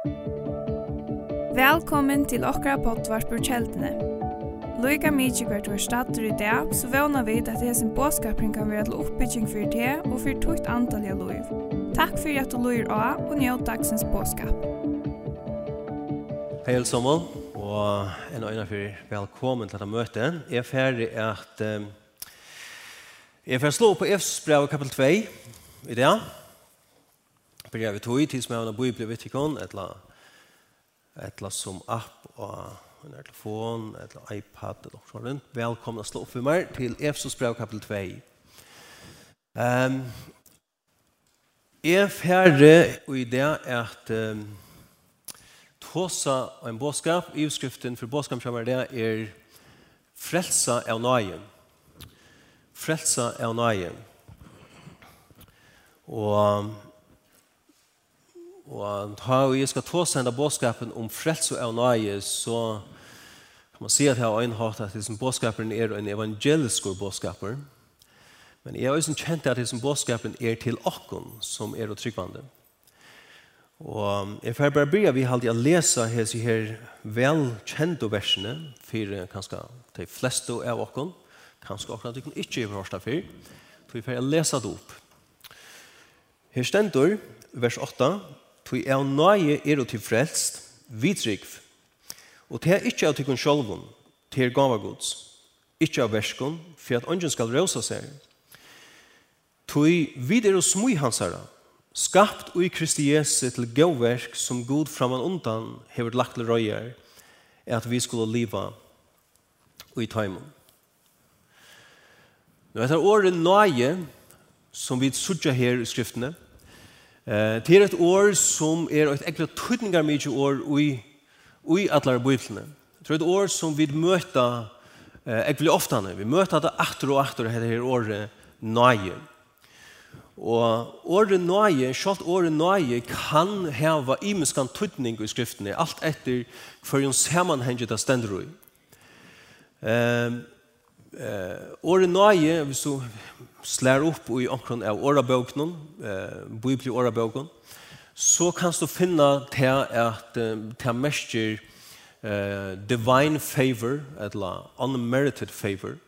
Velkommen til okra potvart på kjeldene. Loika mykje hvert var stater i dag, så vana vi at det hesen båskapring kan være til oppbygging for det og for tukt antall av loiv. Takk for at du loir av og njød dagsens båskap. Hei alle sammen, og en og øyne for velkommen til dette møtet. Jeg er ferdig at um, Jeg er får slå på Efs brev kapitel 2 i dag brev i tog, til som er en bibel vet ikke et eller som app og en telefon, et eller iPad eller noe sånt. Velkomna slå opp for meg til Efsos brev kapitel 2. Um, jeg ferdig i det at um, tåsa en båskap, i utskriften for båskap kommer det er frelsa av nøyen. Frelsa av nøyen. Og Og da jeg skal ta sende bådskapen om frelse av nøye, så kan man si at jeg har øynhatt at disse bådskapen er en evangelisk bådskaper. Men jeg har også kjent at disse bådskapen er til åkken som er å tryggvande. Og jeg får bare begynne, vi har alltid lese hese her velkjente versene, for kanskje de fleste av åkken, kanskje åkken at du ikke er hørt av fyr, så vi får lese det opp. Her stender vers 8, Tui er nøye er til frelst, vidrygg. Og det er ikke av tykkun sjolvun, det er gavagods. Ikke av verskun, for at ånden skal røsa seg. Tui vid er og smui hansara, skapt ui Kristi Jesu til gauverk som god framan undan hever lagt til røyer, er at vi skulle liva ui taimun. Nå etter året nøye, som vi sutja her i skriftene, Eh, det er et år som er et ekkert tøytningar mykje år i, i atler biblene. Det er et år som vi møter eh, ekkert ofte. Vi møter det atter og atter her her året nøye. Og året nøye, selv året nøye, kan heva imenskan tydning i skriftene, alt etter hver en sammanhenget det stender i. Eh, Eh, åre nøye, hvis du slær opp i omkron av årabøkene, eh, bibli årabøkene, så kan du finne til at til mestjer eh, divine favor, eller unmerited favor,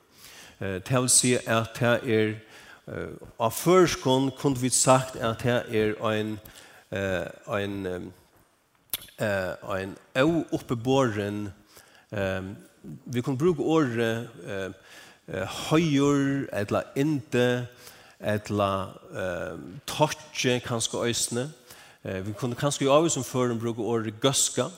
eh, til å si at det er eh, av førskånd kunne vi sagt at det er en eh, en eh, en oppebåren eh, vi kan bruka ordet eh, høyr etla inte, etla eh, tortje, kanskje øysne. Eh, vi kunne kanskje jo avisen før bruke ordet gøska.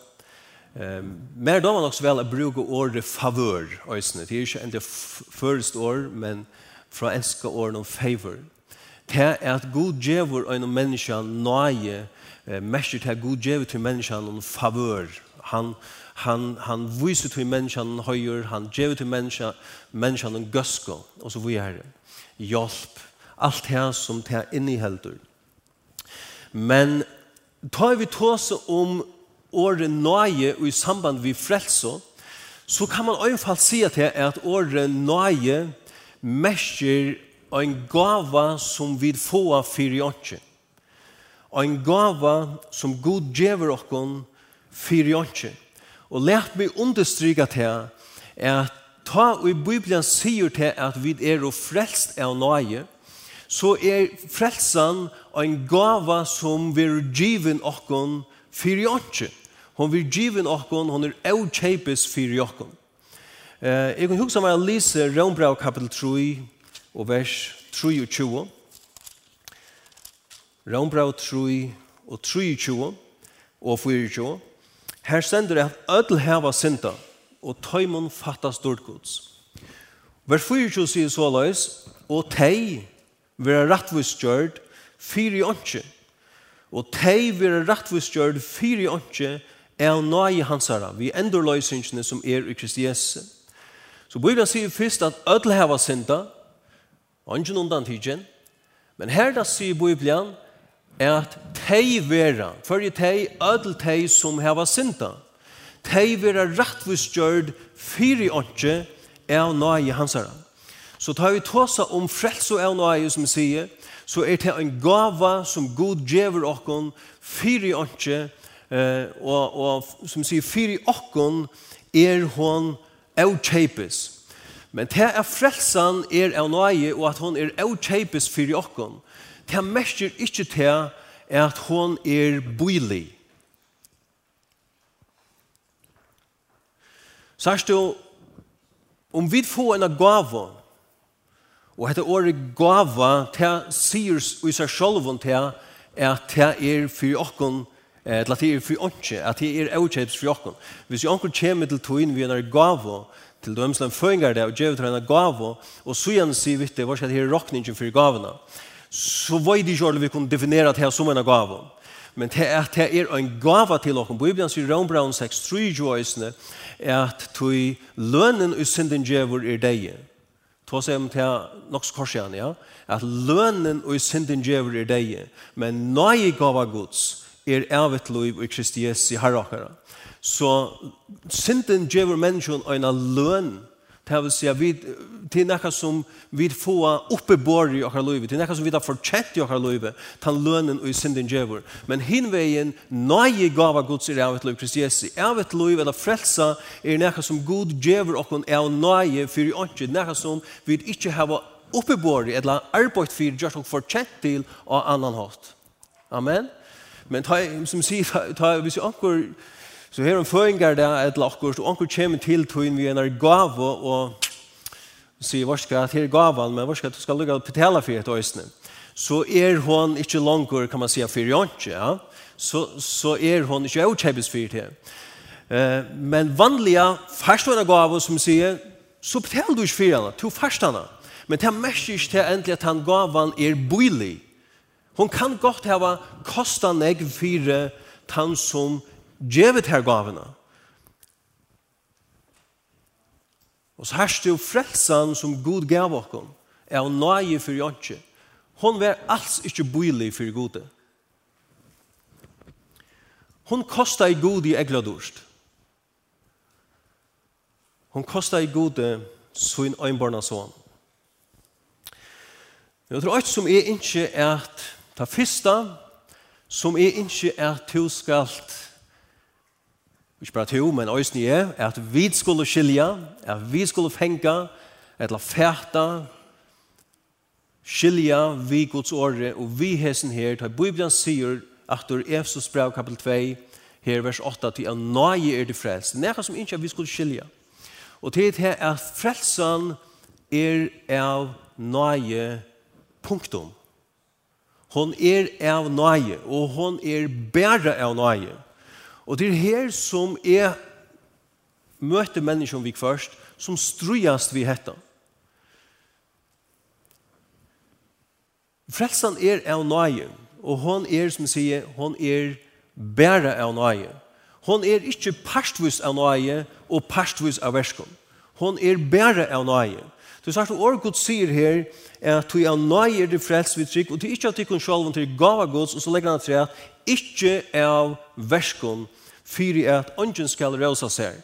Eh, mer da man også vel å bruke ordet favør, øysene. Det er ikke enda first første år, men fra enska ord om favor. Det er at god djevor og en menneske nøye, eh, mest til god djevor til menneske noen favør. Han han, han viser til menneskene høyr han gjør til menneskene, menneskene en og så vi er hjelp, alt det som det innehelder. Men tar vi tåse om året nøye og i samband vi frelse, så kan man øyenfall si at det er at året nøye merker en gava som vi får for i ein En gava som god gjever okkon for i. Og let meg understryka til at ta og i Bibelen sier til at vi er og frelst av nøye, så er frelsan en gava som vi er given okkon fyrir åndsje. Hon vil er given okkon, hon er avkjepes fyrir okkon. Eh, jeg kan huske meg å lese Rønbrau kapitel 3 og vers 23. Rønbrau 3 og 23 og 24. Her stender det at ødel heva synda, og tøymon fatta stort gods. Vers 24 sier så løys, og tei vera rattvistgjørd fyri åndsje, og tei vera rattvistgjørd fyri åndsje er nøye hansara, vi endur løysingsene som er i Kristi Jesu. Så Bibelen sier først at ødel heva synda, åndsjen undan tidsen, men her da sier Bibelen, at tei vera, fyrir tei, ödel tei som heva synda, tei vera rattvistgjörd fyri ontje av nai hansara. Så tar vi tåsa om frelse av nai som sier, så er det en gava som god djever okkon fyri ontje, eh, og, og som sier fyri okkon er hon avkjepes. Men det er frelsan er av nai og at hon er avkjepes fyri okkon det merker ikke til at hon er boilig. Sørst du, om vi får en gave, og dette året gave, det sier i seg selv til at det er for åkken, at det er for åndsje, at det er avkjeps for åkken. Hvis jo åkken kommer til togjen vi en gave, til dømslen føringar det, og djevet har en gave, og så igjen sier vi det, hva skal det her råkningen for gavene? så var det ikke vi kunne definere det her som en gave. Men det er, det er en gava til oss. Bibelen sier Ron Brown 6, 3 joisene, at tog lønnen i synden djever er deg. Tå seg om til nok skorsjene, ja. At lønnen i synden djever er deg. Men nøye gava gods er evet liv i Kristi Jesu herrakere. Så synden djever menneskene en lønn Det vil si at vi, det er noe som vi får oppebor i okkar løyve, er noe som vi har fortjent i okkar løyve, tan lønnen og i synden djevor. Men hin veien, nøye gav av Guds er av et løyve Kristi Jesu. Av et løyve eller frelsa er noe som Gud djevor okkar er nøye for fyrir åndsjid, nekka som vi ikke har oppebor i eller arbeid fyrir gjørt og fortjent til av annan hatt. Amen. Men ta, som sier, ta, ta, hvis jeg akkurat Så her om føringar det er et lakkurs, og anker kommer til togjen vi er gave, og sier, hva skal her gavan, men hva skal du skal lukka betala for et øysene? Så er hon ikke langer, kan man si, for jantje, ja? Så, så er hon ikke avkjebes for det. Eh, men vanliga farstående gave som sier, så betaler du ikke for henne, to farstående. Men det er mest ikke til endelig at han gavan er boilig. Hon kan godt hava kosta negv for han som gjevet her gavene. Og så herste jo frelsan som god gav okkom, er å nøye for jantje. Hon var alls ikkje boilig for gode. Hon kosta i god i egla. Hon kosta i god sin øynbarna son. Jeg tror alt som er ikke er at ta fyrsta, som er ikke er at du skalt ikke bare to, men øyne er, at vi skulle skilja, at vi skulle fenga, eller fæta, skilja vi Guds åre, og vi hesen her, til Bibelen sier, at du Efesus brev kapitel 2, her vers 8, til at nøye er det frelst. Det er som ikke vi skulle skilja. Og til det er frelsen er av nøye punktum. Hon er av nøye, og hon er bæra av nøye. Og det er her som jeg møter mennesker vi først, som strujast vi hetta. Frelsan er av nøye, og hon er, som sier, hon er bæra av nøye. Hon er ikke parstvis av nøye og parstvis av verskom. Hon er bæra av nøye. Du sagt at året Gud sier her er at du er nøy er det frels vi trygg, og du ikke at du kun selv om du Guds, og så legger han til at ikke av verskon fyri at ånden skal røsa seg.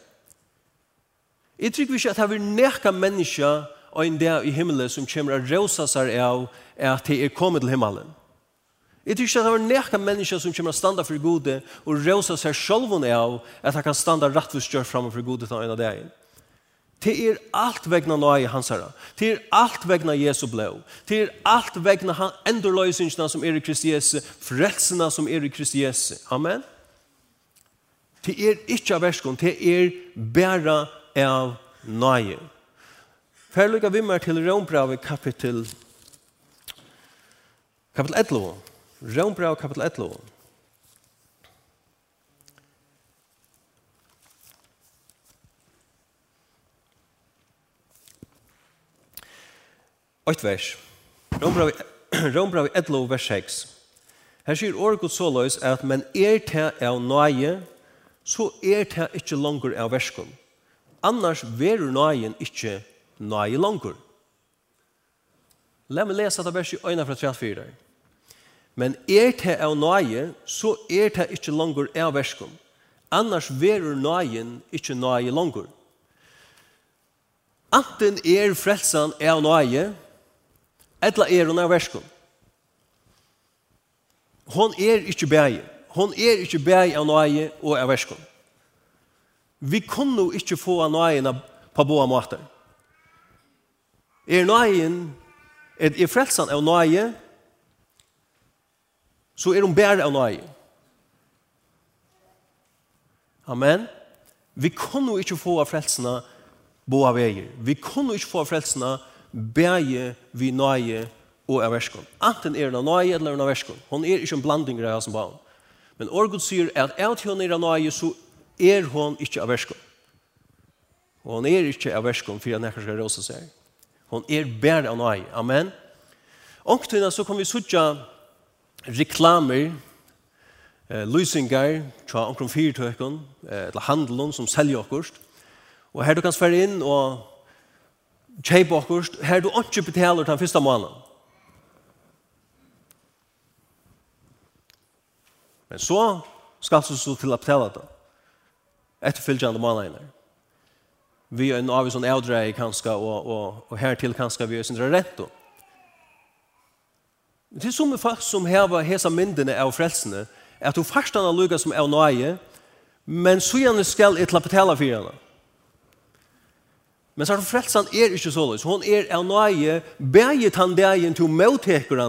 Jeg trygg ikke at det er nekka menneska og en dag i himmelen som kommer å røsa seg av at de er kommet til himmelen. Jeg tror ikke at det er nekka mennesker som kommer å standa for gode og røsa seg sjølven av at han kan standa rett for stjørt framfor gode til en av dagen. Det er alt vegna loa i hans herra. Det er alt vegna Jesu blå. Det er alt vegna han endurløysingsna som er i Kristi Jesu, frelsena som er i Kristi Jesu. Amen. Det er ikkje av verskon, det er bæra av nøye. Færløyga vi mer til Rombravet kapitel kapitel 11. Rombravet kapitel 11. 8 vers. Rombra vi 11 vers 6. Her sier året god såløys at men er til av nøye, så er til ikke langer av verskom. Annars verur nøyen ikke nøye langer. La meg lese det verset i øynene fra 34. Men er til av nøye, så er til ikke langer av verskom. Annars verur nøyen ikke nøye langer. Anten er frelsan av nøye, Etla er hun av verskon. Hon er ikke bægi. Hon er ikke bæg av nøye og av verskon. Vi kunne ikke få av nøyene på båda måter. Er nøyen, er, er frelsan av nøye, så er hun bæg av nøye. Amen. Vi kunne ikke få av frelsene båda veier. Vi kunne ikke få av frelsene bæje vi nøye og av verskon. Anten er hun av nøye eller av verskon. Hun er ikke en blanding av som barn. Men Orgod sier at at hun er av nøye, så er hun ikke av verskon. Og hun er ikke av verskon, for jeg nekker skal råse seg. Hun er bære av nøye. Amen. Ångtøyna så kan vi sutja reklamer, eh, lysingar, tja omkring fyrtøkken, eh, eller handelen som selger okkurst. Og her du kan svære inn og kjeip okkurst, her du ikke betaler den første måneden. Men så skal du så til å betale det. Etter fylgjande månedene. Vi er en av sånn avdreie kanskje, og, og, og her til kanskje vi er sin rett. Det er som folk som har hese myndene av frelsene, at du først har lukket som er nøye, men så gjerne skal jeg til å betale for henne. Men så er frelsan er ikke så løs. Hun er av nøye, beget han degen til møteker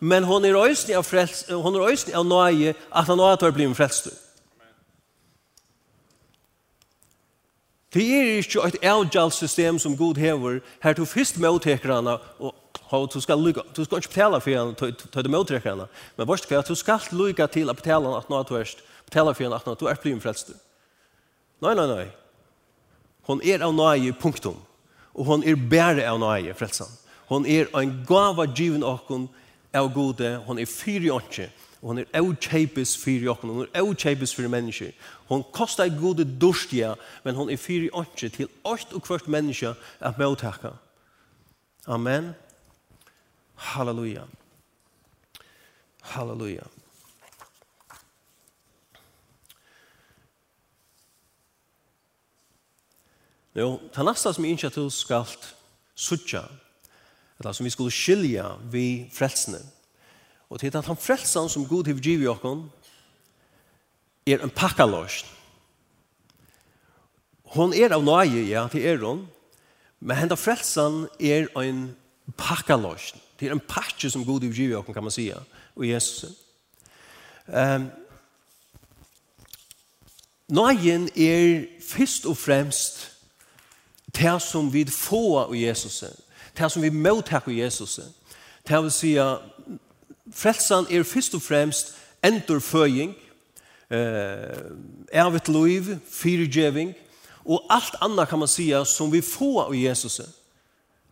men hon er øysen av, frels, hon er øysen av nøye at han også har blitt frelst. Det er ikke et avgjaldssystem som Gud hever, her du først møteker og Og du skal lykke, du skal ikke betale for henne, du er møtrekker. Men vårt hva, du skal lykke til å betale henne at nå er du verst, betale for henne at du er blitt frelst. Nei, nei, nei. Hon er av nøye punktum. Og hon er bære av nøye, frelsan. Hon er en gava given okkon av gode. Hon er fyri åndsje. Og hon er avkjeipes fyri okkon. Hon er avkjeipes fyri mennesker. Hon kostar gode dustia, men hon er fyri åndsje til åkt og kvart menneske at møtaka. Amen. Halleluja. Halleluja. Jo, det nästa som jag inte att du ska suttja, eller som vi skulle skilja vi frelsene, Og til at han frelsan som Gud har givet oss, er en pakkalås. Hon er av nøye, ja, til er hon, men henne frelsan er en pakkalås. Det er en pakke som Gud har givet oss, kan man säga, og Jesus. Um, Nøyen er først og fremst det som vi får av Jesus, det som vi mottaker av Jesus, det vil si frelsan er først og fremst endurføying, eh, ervet liv, fyrigjeving, og alt annet kan man si som vi får av Jesus.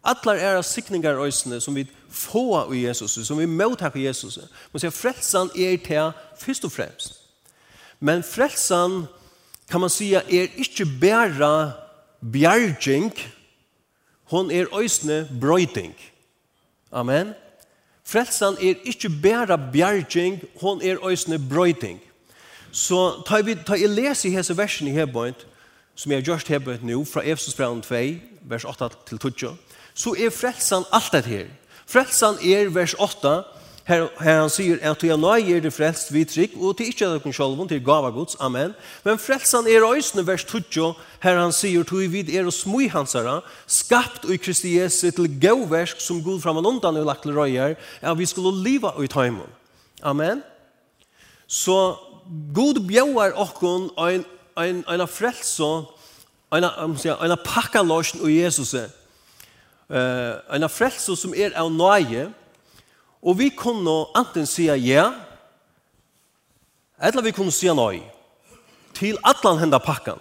Allar er sikningar øysene som vi får av Jesus, som vi mottaker av Jesus. Man sier frelsen er til først og fremst. Men frelsen, kan man si, er ikke bare bjergjeng, hon er øysne brøyting. Amen. Frelsan er ikkje bæra bjergjeng, hon er øysne brøyting. Så ta vi ta i les i hese versen i hebøynt, som jeg har gjort hebøynt nå, fra Efsusbrevet 2, vers 8 til 12, så er frelsan alt det her. Frelsan er vers 8, Her, her han sier at du er nøye er det frelst vi trygg, og til ikke dere selv, til gava gods, amen». Men frelsan er øysene, vers 20, her han sier «Tog vid er og smui hansara, skapt i Kristi Jesu til gauversk som god fram og undan er lagt til røyer, at vi skulle liva i taimen». Amen. Så god bjauar okkon ein, ein, ein frelsa, ein, ein pakka lorsn og Jesus, uh, ein frelsa som er av nøye, Og vi kunne enten si ja, eller vi kunne si nei, til atlan henda pakkan.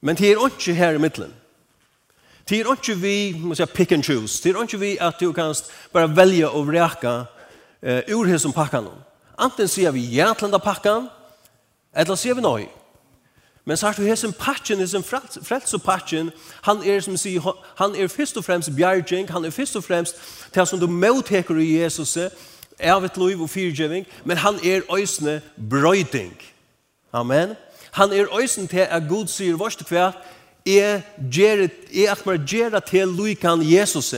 Men det er ikke her i middelen. Det er ikke vi, må si, pick and choose. Det er ikke vi at du kan bara velge og reka eh, ur hins som pakkan. Anten sier vi ja til henda pakkan, eller sier vi nei. Men sagt du hesen patchen is frels frelso patchen, han er som si han er først og fremst bjerging, han er først og fremst til som du møteker i Jesus, er vet liv og fyrgiving, men han er øysne brøyding. Amen. Han er øysen til at Gud sier vårt kvært, er gjerne, er at man gjerne til lukan Jesus.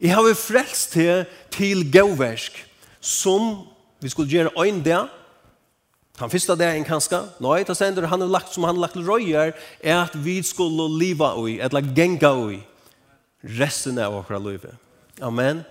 Jeg har frelst til til gauversk, som vi skulle gjøre øyn der, Han fyrsta en kanska, nei, ta sender han har lagt som han har lagt røyer, er at vi skulle liva ui, etla genga ui, resten av okra løyve. Amen.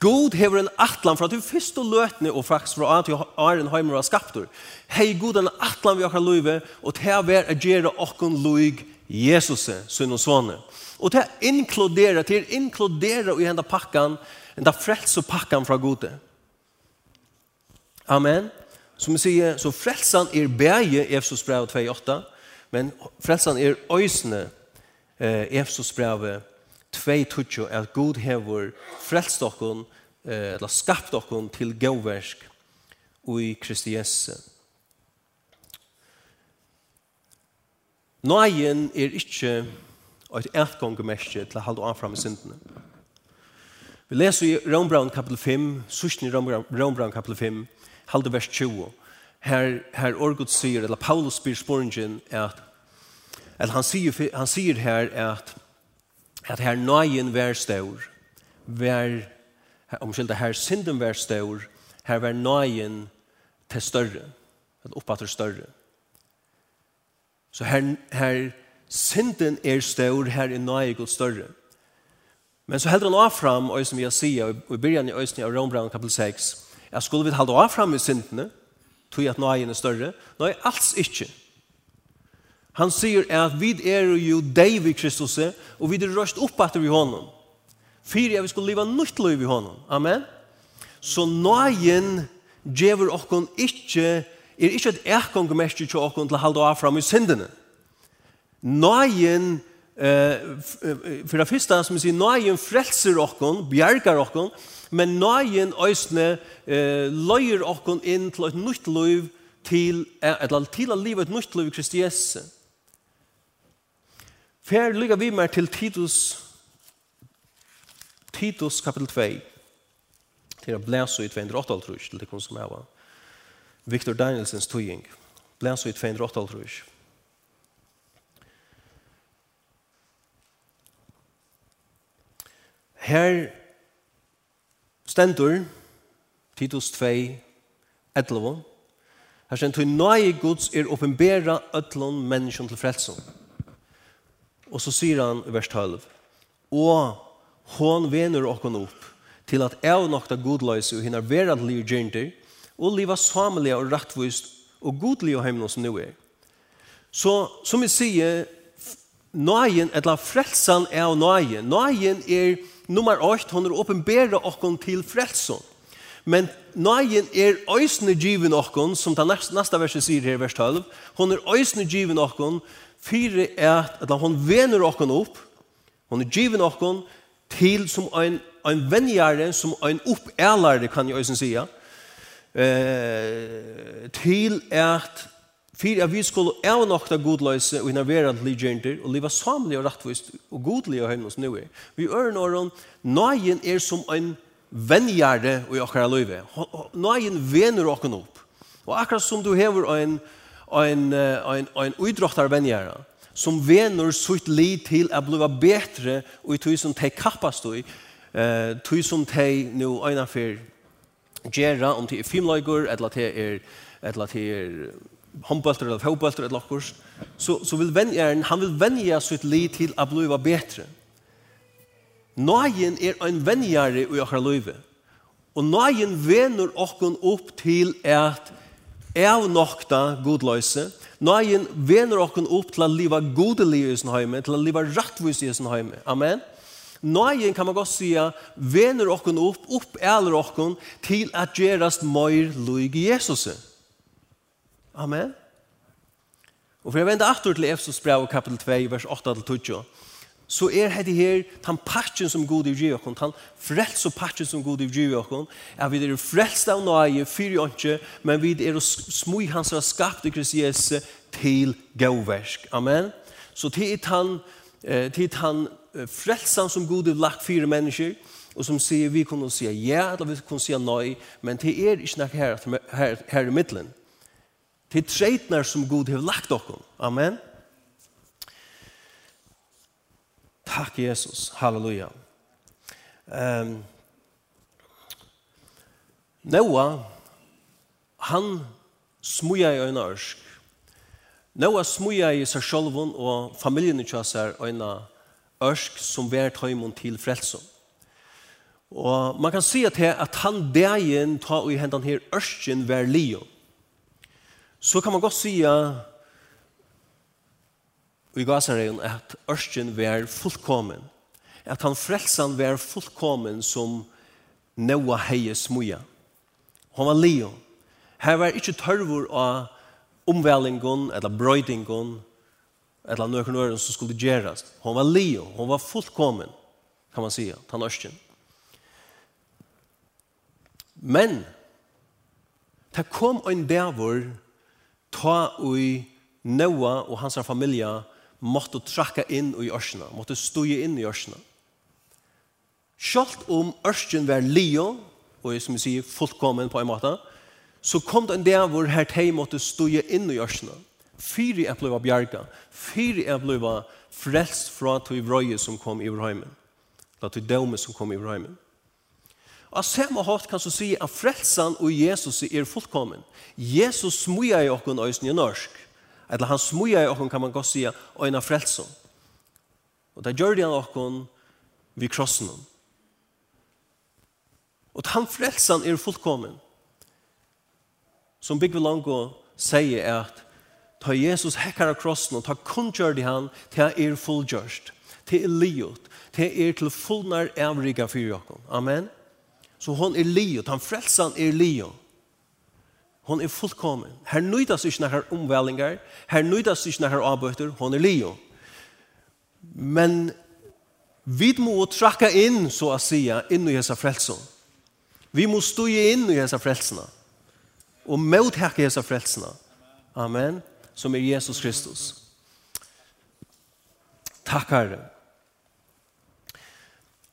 God hever en atlan fra at du fyrst og løtne og faktisk fra at du er en heimer av skaptur. Hei god en atlan vi okra løyve, og til å være agere okkon løyg Jesus, sønn og svane. Og til å inkludere, til å inkludere i enda pakkan, henda frelse pakkan fra gode. Amen. Som vi sier, så frelsan er bæge Efsos brev 2.8, men frelsan er øysene eh, Efsos brev 2.8, at God hever frelst okkon, eh, eller skapt okkon til gauversk i Kristi Jesu. Nøyen er ikke et etgongemerskje til å halde anfram i syndene. Vi leser i Rombraun kapitel 5, sørsten i Rombraun kapitel 5, halde vers 20. Her, her Orgut sier, eller Paulus spyr sporingen, at, eller han sier, han sier her at, at her nøyen vær stør, vær, omkjelde, her synden vær stør, her vær nøyen til større, at oppfatter større. Så her, her synden er stør, her er nøyen god større. Men så heldur han av fram, og som vi har sier, og i byrjan i Øysten av Rombrand kapitel 6, Jeg skulle vi halde av fram i syndene, tog at nøyen er større. Nei, alls ikke. Han sier at vi er jo deg i Kristus, og vi er røst opp etter vi hånden. Fyre er vi skulle leva nytt liv i hånden. Amen. Så nøyen djever okken ikke, er ikke et ekongmerkje til okken til å halde av fram i syndene. Nøyen, Uh, for det første som vi sier, nøyen frelser okken, bjerger okken, men nøyen øsne eh, løyer okkon inn til et nytt liv til, eller til å leve et nytt liv i Kristi Jesu. Fer lykker vi mer til Titus, Titus kapitel 2, til å blæse i 208 trus, til det kun som jeg var. Victor Danielsens tøying, blæse i 208 trus. Her Stendur, Titus 2, 11. Her stendur, nøye Guds er åpenbæra ødlån menneskjon til frelsen. Og så sier han i vers 12, og hon vener okkon opp til at jeg nokta godløse og hinner vera liv gjernder, og liva samelig og rattvist og godlige og heimene som nu er. Så som vi sier, nøyen, eller frelsan er nøyen. Nøyen er nummer 8, hon er åpenbæra okkon til frelson. Men nøyen er øysne given okkon, som ta næsta verset sier her i vers 12, hon er øysne given okkon, fire er at hon vener okkon opp, hon er given okkon til som ein, ein venjare, som ein oppælare, kan jeg øysne sija, eh, til at for at vi skulle avnokta godløse og innervera ligjenter og liva samlig og rattvist og godlig og hemmens nu er. Vi øren åren, nøyen er som en venjare i okkara løyve. Nøyen vener okken opp. Og akkurat som du hever en, en, en, en uidrottar venjare, som vener sutt li til at bliva betre og i tog som teg kappast i, eh, tog som teg nu øyna fyr gjerra, om det er filmløyger, eller det er, eller det er håndbølter eller fotbølter eller noe, så, så vil vennjeren, han vil vennja sitt liv til å bli bedre. Nøyen er en vennjere i akkurat livet. Og nøyen venner okken opp til at av nokta godløse, nøyen venner okken opp til å leve godelig i sin heime, til å leve rettvis i sin heime. Amen. Nøyen kan man godt sige, venner okken opp, opp eller okken, til at gjerast møyr lyg i Jesuset. Amen. Og for jeg vender aftur til Efsos brev kapitel 2, vers 8-12, så er det her den patsjen som god i gir okken, den frels og patchen som god i gir okken, at vi er frelst av nøye, fyri åndsje, men vi er smui hans har skapt i Jesu til gauversk. Amen. Så til han, til han frelsan som god i lagt fyra mennesker, og som sier vi kunne si ja, eller vi kunne si nøy, men til er ikke nok her, her, her i midtelen til treitnar som Gud har lagt okkom. Amen. Takk, Jesus. Halleluja. Um, Noah, han smuja i øyna ørsk. Noah smuja i seg sjolvun og familien i kjøsar øyna ørsk som vært høymon til frelsom. Og man kan si at, at han dagen ta i hendan her ørsken vær lion så kan man godt säga i Gazareien at Ørsken var fullkommen. At han frelsan var fullkommen som Noa heie smuja. Han var leo. Her var ikke tørvor av omvælingon eller brøydingon eller nøkken øren som skulle gjerast. Han var leo. Han var fullkommen, kan man säga, han Ørsken. Men, det kom en dævor ta ui Noah og hans familie måtte trakka inn i ørsene, måtte støye inn i ørsene. Selv om ørsken var lio, og som vi sier fullkommen på en måte, så kom det en dag hvor her teg måtte støye inn i ørsene. Fyri er blei bjerga, fyri er blei frelst fra tog vrøye som kom i vrøymen, la tog døme som kom i vrøymen. Og samme hatt kan så si at frelsan og Jesus er fullkommen. Jesus smuja i okken øysen i norsk. Eller han smuja i okken kan man godt si øyne frelsan. Og det gjør det han okken vi krossen. Og han frelsan er fullkommen. Som Bigve Longo sier at ta Jesus hekkar av krossen og ta kunngjør det han til er fullgjørst, til er liot, til er til fullnar avriga fyrir okken. Amen. Amen. Så hon er livet, han frelsan er livet. Hon er fullkommen. Her nøydas ikke nær omvælingar, her nøydas ikke nær avbøyter, hon er livet. Men vi må trakka inn, så å sija, inn i hessa frelsan. Vi må stå inn i hessa frelsana. Og mothakke hessa frelsana. Amen. Som er Jesus Kristus. Takk, Herre.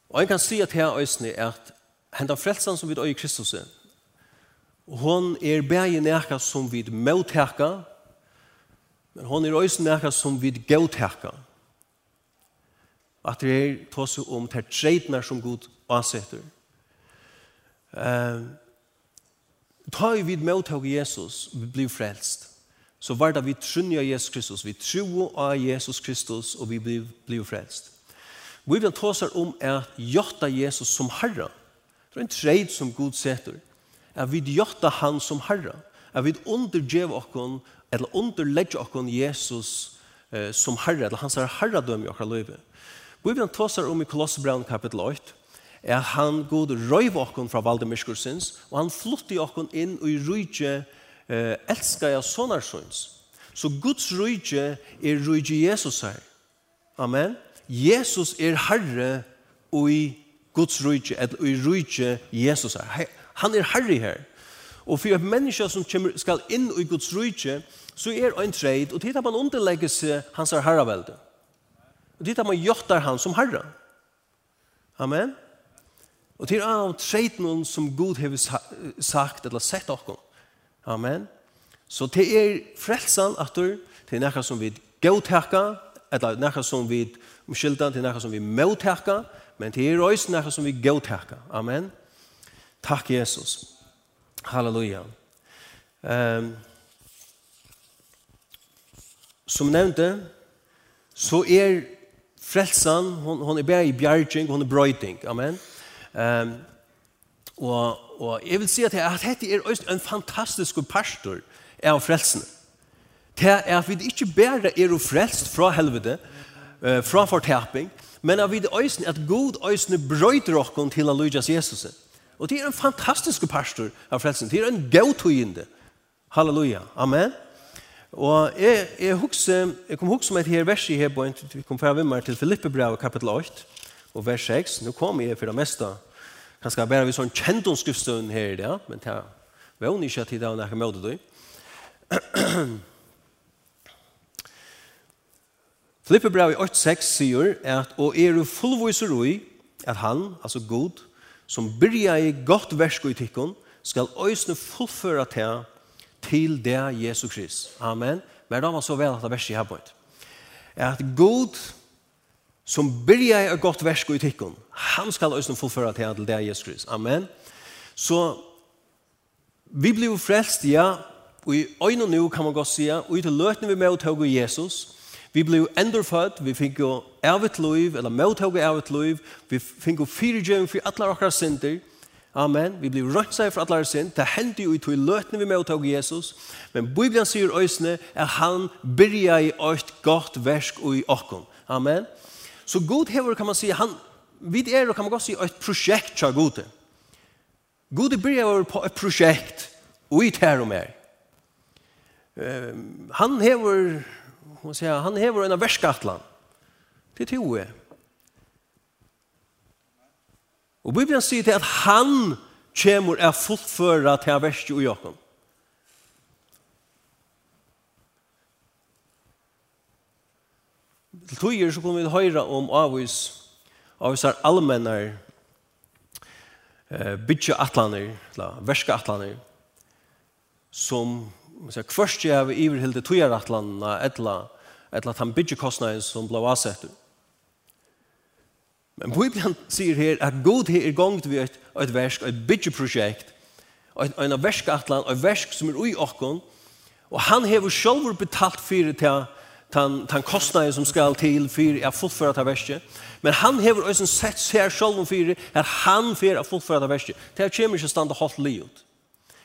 Og jeg kan si at her øyne er at henda frelsan som vi døy i Kristus er, hon er bægi nekka som vi møteka, men hon er øysen nekka som vi gautekka. At det er tåse om ter treitnar som Gud ansetter. Uh, ta vi møteka Jesus, vi blir frelst, så var det vi trunja Jesus Kristus, vi tro av Jesus Kristus, og vi blir, blir frelst. Vi vil tåser om at jotta Jesus som herre, Det er en treid som Gud setter. At vi gjøtta han som herre. At vi undergjev okkon, eller underlegge okkon Jesus eh, som herra, eller hans herra herradøm i okkar løyve. Bibelen tåsar om i Kolossebraun kapitel 8, at han god røyv okkon fra Valdemirskursins, og han flutti okkon inn og i rujtje eh, elska jeg sonarsons. Så Guds rujtje er rujtje Jesus her. Amen. Jesus er herre og i Guds rujtje, eller i rujtje Jesus er. Han er herre her. Og for et menneske som kommer, skal inn i Guds rujtje, så er en treid, og tid man underlegger seg hans herravelde. Og tid at man gjøtter han som herre. Amen. Og til av treid noen som Gud har sagt eller sett okkom. Amen. Så det er frelsan at det er nekka som vi gautekka, eller nekka som vi omskylder, det er noe som vi mautekka, men det er også noe som vi går til. Amen. Takk, Jesus. Halleluja. Um, som nevnte, så er frelsan, hon, hon er bare i bjergjeng, hon er brøyting. Amen. Um, og, og jeg vil si at, at dette er også en fantastisk pastor av frelsene. Det er at vi ikke bare er frelst fra helvete, fra fortaping, men av vid øysen at god øysen brøyter okkon til å Jesus. Og det er en fantastisk pastor av frelsen. Det er en god. Halleluja. Amen. Og jeg, jeg, hukse, jeg kom hukse meg til her verset her på en, vi kom fra vimmer til Filippe brev kapitel 8 og vers 6. Nå kom jeg for det meste. Kanskje bare vi sånn kjent om skriftstøvn her i det. men det var jo ikke at det var noe møte du. Filippe brev i 8.6 sier at og er du fullviser ui at han, altså god, som byrja i godt versk i tikkun, skal øysne fullføra til til det Jesus Krist. Amen. Men da var så vel at det verset her på et. At god som byrja i godt versk i tikkun, han skal øysne fullføra til det Jesus Krist. Amen. Så vi blir frelst, ja, og i øynene nå kan man godt si, og i til løtene vi med å ta Jesus, Vi blev endurfødt, vi fikk jo evet liv, eller møttog evet liv, vi fikk jo fyrirgjøven for alle okkar synder, Amen. Vi blir rønt seg for alle synd. Det hendte jo i tog løtene vi møttog Jesus. Men Bibelen sier øsene at han byrja i eit godt versk og i åkken. Amen. Så god hever kan man si, han, vi er kan man godt si et prosjekt til gode. Gode byrja på et prosjekt og i tær og mer. Um, han hever man säga, han hever en av värskatlan. Det är tio. Och Bibeln säger till att han kommer att fullföra till värsk och Jakob. Til tøyer så kommer vi høyre om avvis, avvis er allmennar, eh, bytje atlaner, eller verske atlaner, som man sier, først jeg har iverhilde tøyer atlanene, etla, eller at han bygger kostnaden som ble avsettet. Men Bibelen sier her at god er gongt vi et, et versk, et byggeprosjekt, et, en verskatlan, et versk som er ui okkon, og han hever sjolver betalt fyrir til tan tan kostnaden som skal til fyrir er fullføra ta värste. Men han hevur också sett sig här fyrir för att han fer at fullföra det värste. Det här kommer inte stanna hållt livet.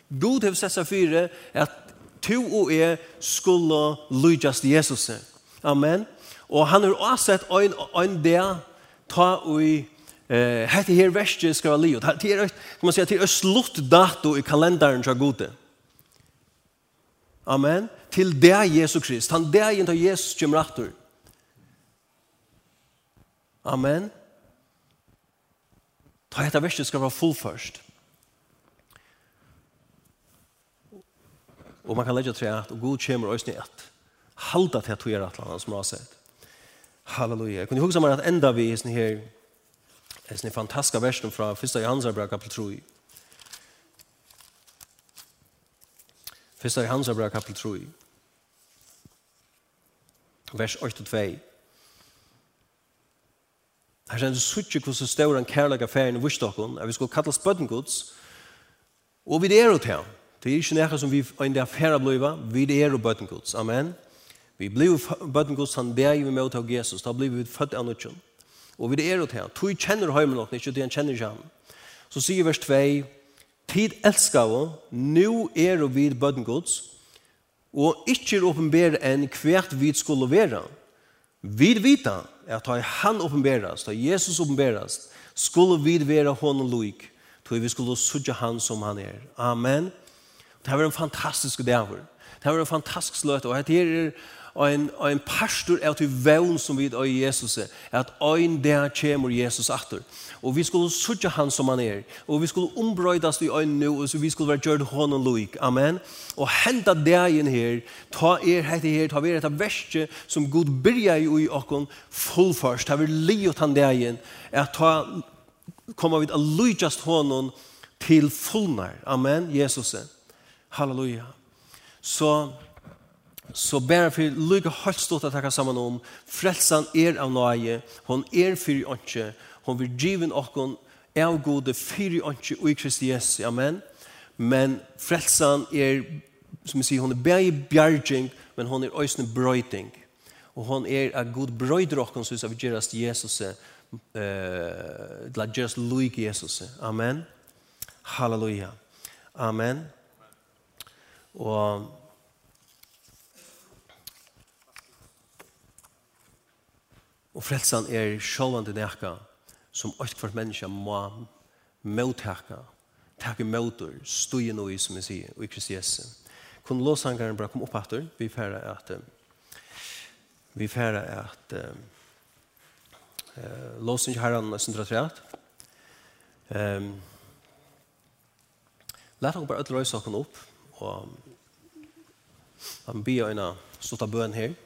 God har sett sig för att to och är skulle lydas till Jesus. Amen. Og han har avsett en, en del ta i eh, hette her verste skal være livet. Det er, kan man si, det er slutt dato i kalenderen til gode. Amen. Til det er Jesu Krist. Han det er en Jesus kommer aktor. Amen. Ta hette verste skal være full først. Og man kan legge til at og god kommer og snett halda til at du er atlan som har sett. Halleluja. Jeg kunne huske meg at enda vi i sånne her en sånne fantastiske versen fra 1. Johansabra kapitel 3. 1. Johansabra kapitel 3. Vers 8-2. Her kjenner du suttje hvordan større en kærlig affæren i Vursdokken, at vi skulle kalla spøttengods, og vi er ut her. Det er ikke noe som vi er en affæra bløyva, vi er jo bøttengods. Amen. Amen. Vi blir bøtten Guds han bæg vi med av Jesus, da blir vi født av nødgjøn. Og vi er ut her, tog kjenner høymen nok, ikke det han kjenner ikke han. Så sier vers 2, Tid elskar vi, nå er vi bøtten Guds, og ikke er åpenbære enn hvert vi skulle være. Vi vita at da han åpenbæres, da Jesus åpenbæres, skulle vi være hånden loik, tog vi skulle sudja han som han er. Amen. Det var en fantastisk dag. Det var en fantastisk løte, og dette er en, en pastor er til vevn som vi er i Jesus, at en der kommer Jesus atter. Og vi skulle sutja han som han er, og vi skulle ombrøydas i øynene nu, og så vi skulle være gjørt hånden loik. Amen. Og henta dagen her, ta er hette her, ta er hette verste som Gud byrja i ui okkon fullførst, ta vi liot han dagen, at ta kommer vi til loikast hånden til fullnar. Amen, Jesus. Halleluja. Så, så bare for lykke helt stort å takke sammen om, frelsen er av nøye, hun er fyri åndsje, hun vil drive åkken av gode fyri åndsje og i Kristi Jesu, amen. Men frelsen er, som vi sier, hun er bare i bjergjeng, men hun er også en brøyding. Og hun er av god brøyder åkken, så vi gjør oss til Jesus, eh, la gjør oss lykke Jesus, amen. Halleluja. Amen. Og Og frelsan er sjålvande nekka som alt hvert menneske må møttekka, takke møter, støye noe, som jeg sier, og i Kristi Jesu. Kun låsangaren bra kom opp etter, vi færre at vi færre at uh, låsen ikke herren er sindra treat. Um, Lært dere bare ødel røysaken opp, og han bier av stått av bøen her,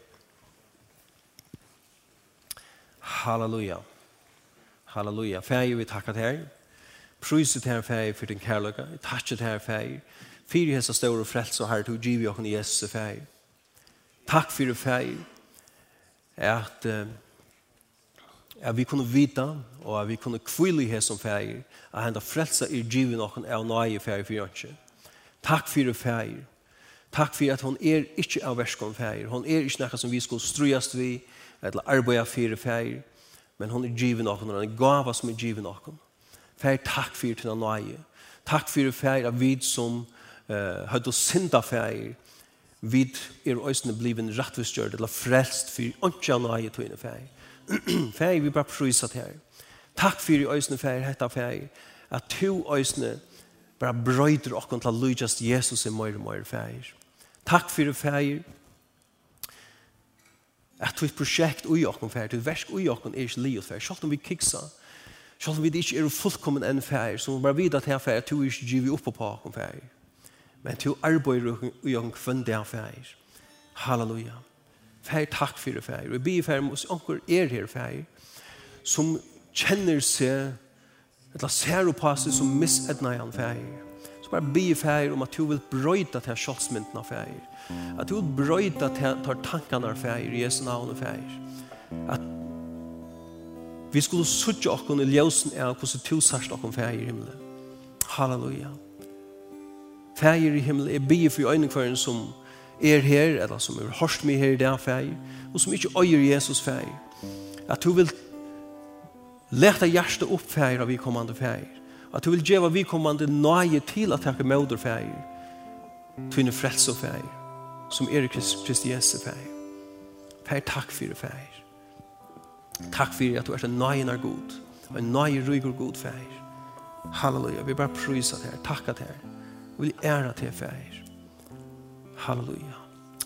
Halleluja. Halleluja. Fæg, vi takka til her. Pryset her, fæg, for din kærløyga. Vi takkar til her, fæg. Fyre hessa store frelse og herre, du giv vi i Jesus, fæg. Takk for det, fæg, at, at vi kunne vita, og at vi kunne kvile i hessa fæg, at henda frelse i giv jo av nøye, fæg, for jønse. Takk for det, fæg. Takk for at hon er ikke av verskon, fæg. Hon er ikke nekka som vi skulle strujast vi, eller arbeida fyrir feir, men hon er given okkon, og en gava som er givet okkon. Feir, takk fyrir til nøye. Takk fyrir feir av vid som uh, høyde synda feir, vid er òsne bliven rattvistgjørd, eller frelst fyrir åndsja nøye til henne feir. feir, vi bare prysat her. Takk fyrir òsne feir, hetta feir, at to òsne bare brøyder okkon til at Jesus i møyre møyre feir. Takk fyrir feir, at vi prosjekt ui okken fer, til versk ui okken er ikke liot fer, sjalt om vi kiksa, sjalt om vi ikke er fullkommen enn fer, så bara vi bare at her fer, at du ikke giver opp på okken fer, men du arbeider ui okken kvenn det fer. Halleluja. Fer takk fyrir fer, vi bi fer mos onker er her fer, som kjenner seg, eller ser på seg som misedna i han fer, så bare be fer om at du vil brøyta til sjålsmynden av fer, At du brøyta tar tankene fægir, Jesu navn og feir. At vi skulle suttje okkon i ljøsen av hvordan du sørst okkon feir i himmelen. Halleluja. Feir i himmelen er bygge for øyne en som er her, eller som er hørst med her i dag feir, og som ikke øyer Jesus feir. At du vil leta hjertet opp fægir av vi kommande fægir. At du vil geva vi kommande nøye til at takke møder fægir. Tvinne frelse og som er i Kristi Jesu fær. Fær takk fyrir fær. Takk fyrir at du er en nøyenar god. En nøyer rygur god fær. Halleluja. Vi bare prysar det her. Takka det her. Vi vil æra det fær. Halleluja.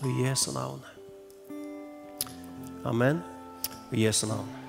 I Jesu navn. Amen. I Jesu navn.